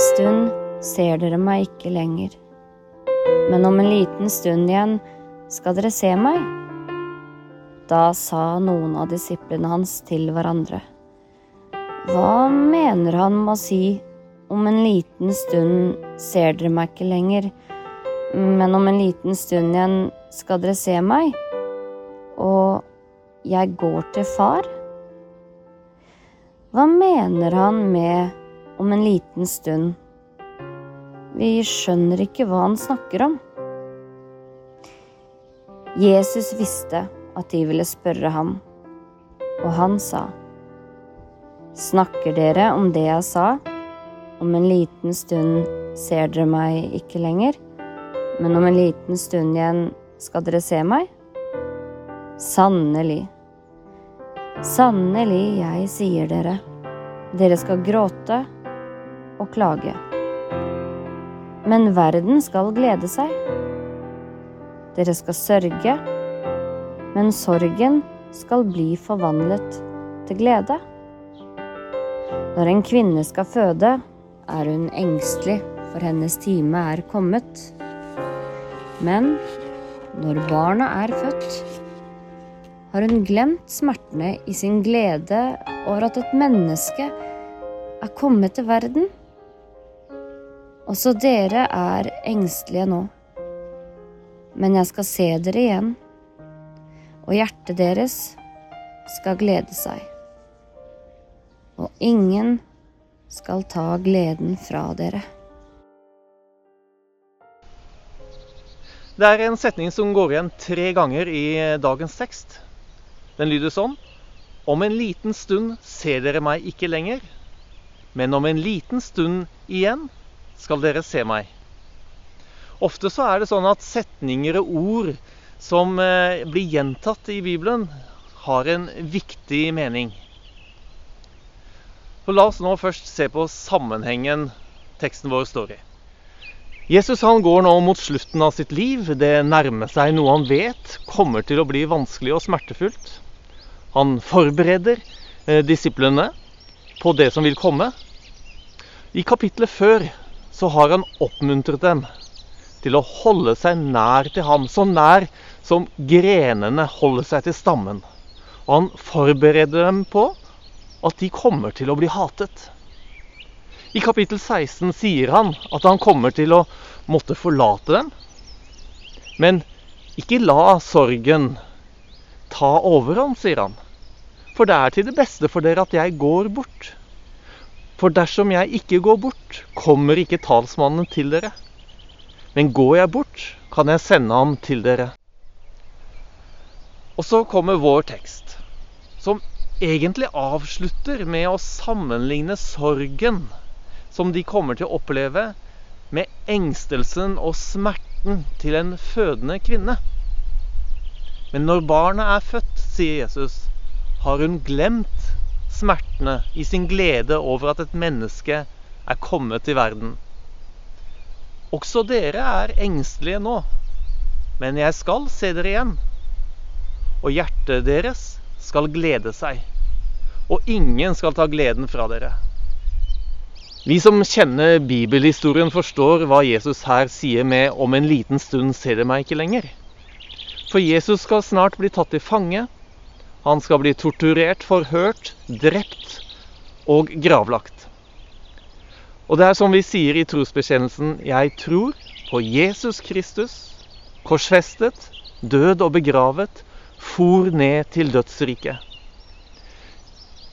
liten stund ser dere meg ikke lenger, men om en liten stund igjen skal dere se meg. Da sa noen av disiplene hans til hverandre. Hva mener han med å si om en liten stund ser dere meg ikke lenger, men om en liten stund igjen skal dere se meg, og jeg går til far? Hva mener han med om en liten stund? Vi skjønner ikke hva han snakker om. Jesus visste at de ville spørre ham, og han sa, Snakker dere om det jeg sa? Om en liten stund ser dere meg ikke lenger, men om en liten stund igjen skal dere se meg? Sannelig, sannelig, jeg sier dere, dere skal gråte og klage. Men verden skal glede seg. Dere skal sørge, men sorgen skal bli forvandlet til glede. Når en kvinne skal føde, er hun engstelig, for hennes time er kommet. Men når barna er født, har hun glemt smertene i sin glede over at et menneske er kommet til verden. Også dere er engstelige nå. Men jeg skal se dere igjen, og hjertet deres skal glede seg og ingen skal ta gleden fra dere. Det er en setning som går igjen tre ganger i dagens tekst. Den lyder sånn Om en liten stund ser dere meg ikke lenger, men om en liten stund igjen skal dere se meg. Ofte så er det sånn at setninger og ord som eh, blir gjentatt i Bibelen, har en viktig mening. Så la oss nå først se på sammenhengen teksten vår står i. Jesus han går nå mot slutten av sitt liv. Det nærmer seg noe han vet kommer til å bli vanskelig og smertefullt. Han forbereder eh, disiplene på det som vil komme. I kapittelet før så har han oppmuntret dem til å holde seg nær til ham, så nær som grenene holder seg til stammen. Og han forbereder dem på at de kommer til å bli hatet. I kapittel 16 sier han at han kommer til å måtte forlate dem. Men ikke la sorgen ta overhånd, sier han. For det er til det beste for dere at jeg går bort. For dersom jeg ikke går bort, kommer ikke talsmannen til dere. Men går jeg bort, kan jeg sende ham til dere. Og så kommer vår tekst, som egentlig avslutter med å sammenligne sorgen som de kommer til å oppleve, med engstelsen og smerten til en fødende kvinne. Men når barnet er født, sier Jesus, har hun glemt smertene i sin glede over at et menneske er kommet til verden. Også dere er engstelige nå, men jeg skal se dere igjen. Og hjertet deres skal glede seg, og ingen skal ta gleden fra dere. Vi som kjenner bibelhistorien, forstår hva Jesus her sier med 'om en liten stund ser dere meg ikke lenger'. For Jesus skal snart bli tatt til fange. Han skal bli torturert, forhørt, drept og gravlagt. Og det er som vi sier i trosbekjennelsen 'Jeg tror på Jesus Kristus, korsfestet, død og begravet, for ned til dødsriket.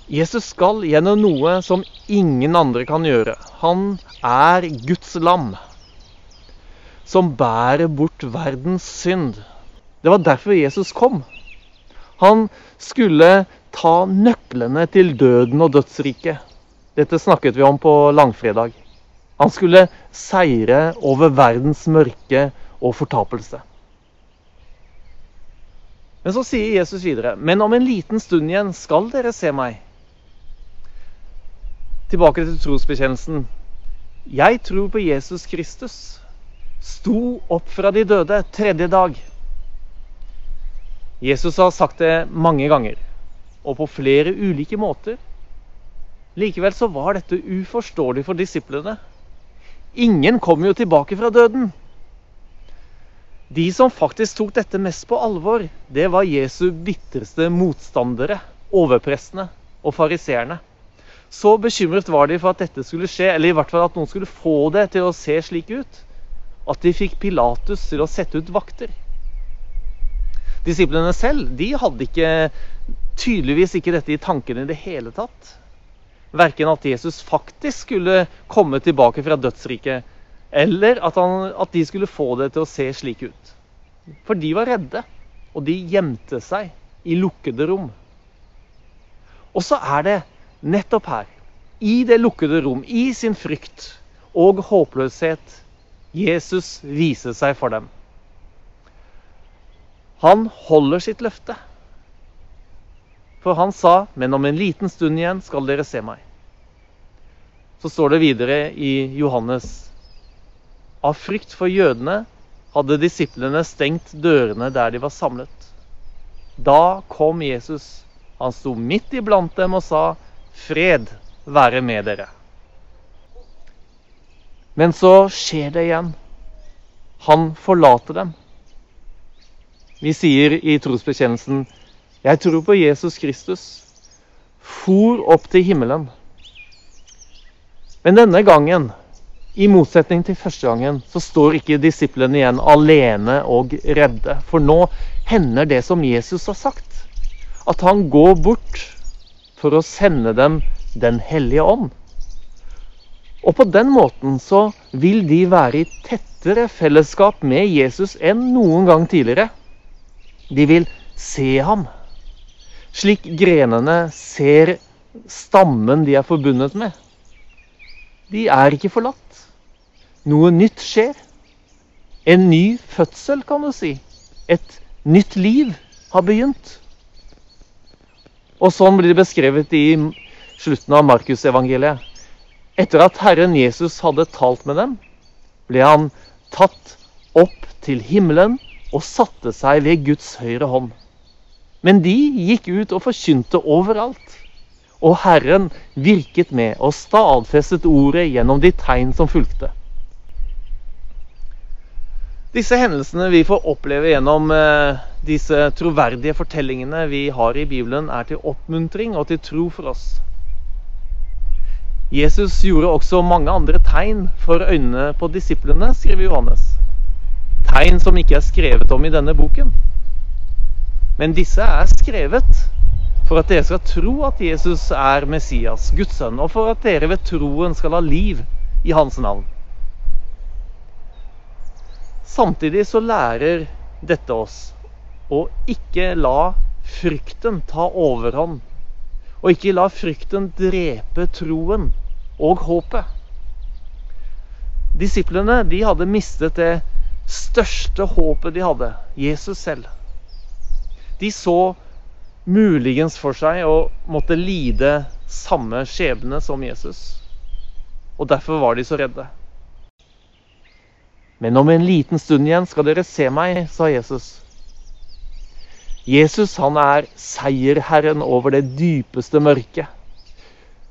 Jesus skal gjennom noe som ingen andre kan gjøre. Han er Guds lam, som bærer bort verdens synd. Det var derfor Jesus kom. Han skulle ta nøklene til døden og dødsriket. Dette snakket vi om på langfredag. Han skulle seire over verdens mørke og fortapelse. Men så sier Jesus videre.: Men om en liten stund igjen skal dere se meg. Tilbake til trosbekjennelsen. Jeg tror på Jesus Kristus. Sto opp fra de døde tredje dag. Jesus har sagt det mange ganger, og på flere ulike måter. Likevel så var dette uforståelig for disiplene. Ingen kom jo tilbake fra døden. De som faktisk tok dette mest på alvor, det var Jesu bitreste motstandere, overprestene og fariseerne. Så bekymret var de for at dette skulle skje, eller i hvert fall at noen skulle få det til å se slik ut, at de fikk Pilatus til å sette ut vakter. Disiplene selv de hadde ikke, tydeligvis ikke dette i tankene i det hele tatt. Verken at Jesus faktisk skulle komme tilbake fra dødsriket, eller at, han, at de skulle få det til å se slik ut. For de var redde, og de gjemte seg i lukkede rom. Og så er det nettopp her, i det lukkede rom, i sin frykt og håpløshet, Jesus viser seg for dem. Han holder sitt løfte. For han sa, 'Men om en liten stund igjen skal dere se meg'. Så står det videre i Johannes Av frykt for jødene hadde disiplene stengt dørene der de var samlet. Da kom Jesus. Han sto midt iblant dem og sa, 'Fred være med dere'. Men så skjer det igjen. Han forlater dem. Vi sier i trosbekjennelsen 'Jeg tror på Jesus Kristus', for opp til himmelen. Men denne gangen, i motsetning til første gangen, så står ikke disiplene igjen alene og redde. For nå hender det som Jesus har sagt. At han går bort for å sende dem Den hellige ånd. Og på den måten så vil de være i tettere fellesskap med Jesus enn noen gang tidligere. De vil se ham. Slik grenene ser stammen de er forbundet med. De er ikke forlatt. Noe nytt skjer. En ny fødsel, kan du si. Et nytt liv har begynt. Og sånn blir det beskrevet i slutten av Markusevangeliet. Etter at Herren Jesus hadde talt med dem, ble han tatt opp til himmelen og satte seg ved Guds høyre hånd. Men de gikk ut og forkynte overalt. Og Herren virket med og stadfestet ordet gjennom de tegn som fulgte. Disse hendelsene vi får oppleve gjennom eh, disse troverdige fortellingene vi har i Bibelen, er til oppmuntring og til tro for oss. Jesus gjorde også mange andre tegn for øynene på disiplene, skriver Johannes tegn som ikke er skrevet om i denne boken. Men disse er skrevet for at dere skal tro at Jesus er Messias, Guds sønn, og for at dere ved troen skal ha liv i hans navn. Samtidig så lærer dette oss å ikke la frykten ta overhånd. Og ikke la frykten drepe troen og håpet. Disiplene de hadde mistet det største håpet de hadde, Jesus selv. De så muligens for seg å måtte lide samme skjebne som Jesus. Og derfor var de så redde. Men om en liten stund igjen skal dere se meg, sa Jesus. Jesus han er seierherren over det dypeste mørket.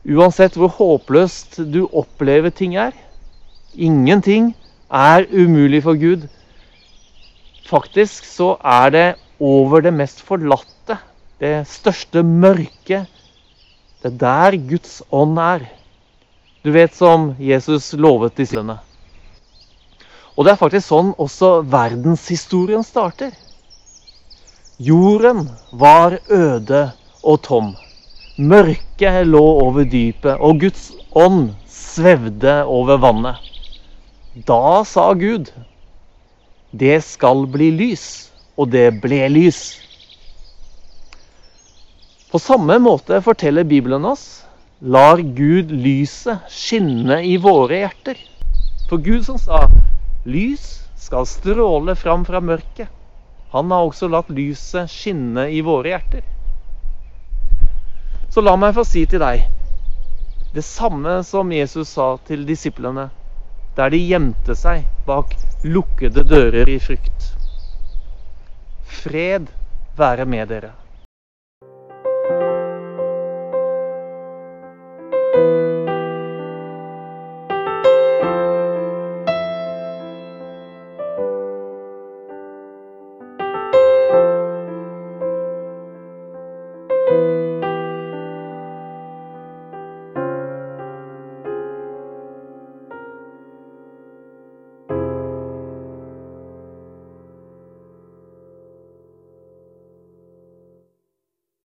Uansett hvor håpløst du opplever ting er. Ingenting er umulig for Gud. Faktisk så er det over det mest forlatte, det største mørket. Det er der Guds ånd er. Du vet som Jesus lovet disiplene. Og det er faktisk sånn også verdenshistorien starter. Jorden var øde og tom. Mørket lå over dypet, og Guds ånd svevde over vannet. Da sa Gud, det skal bli lys, og det ble lys. På samme måte forteller Bibelen oss lar Gud lyset skinne i våre hjerter. For Gud som sa lys skal stråle fram fra mørket, han har også latt lyset skinne i våre hjerter. Så la meg få si til deg det samme som Jesus sa til disiplene der de gjemte seg bak lukkede dører i frykt. Fred være med dere.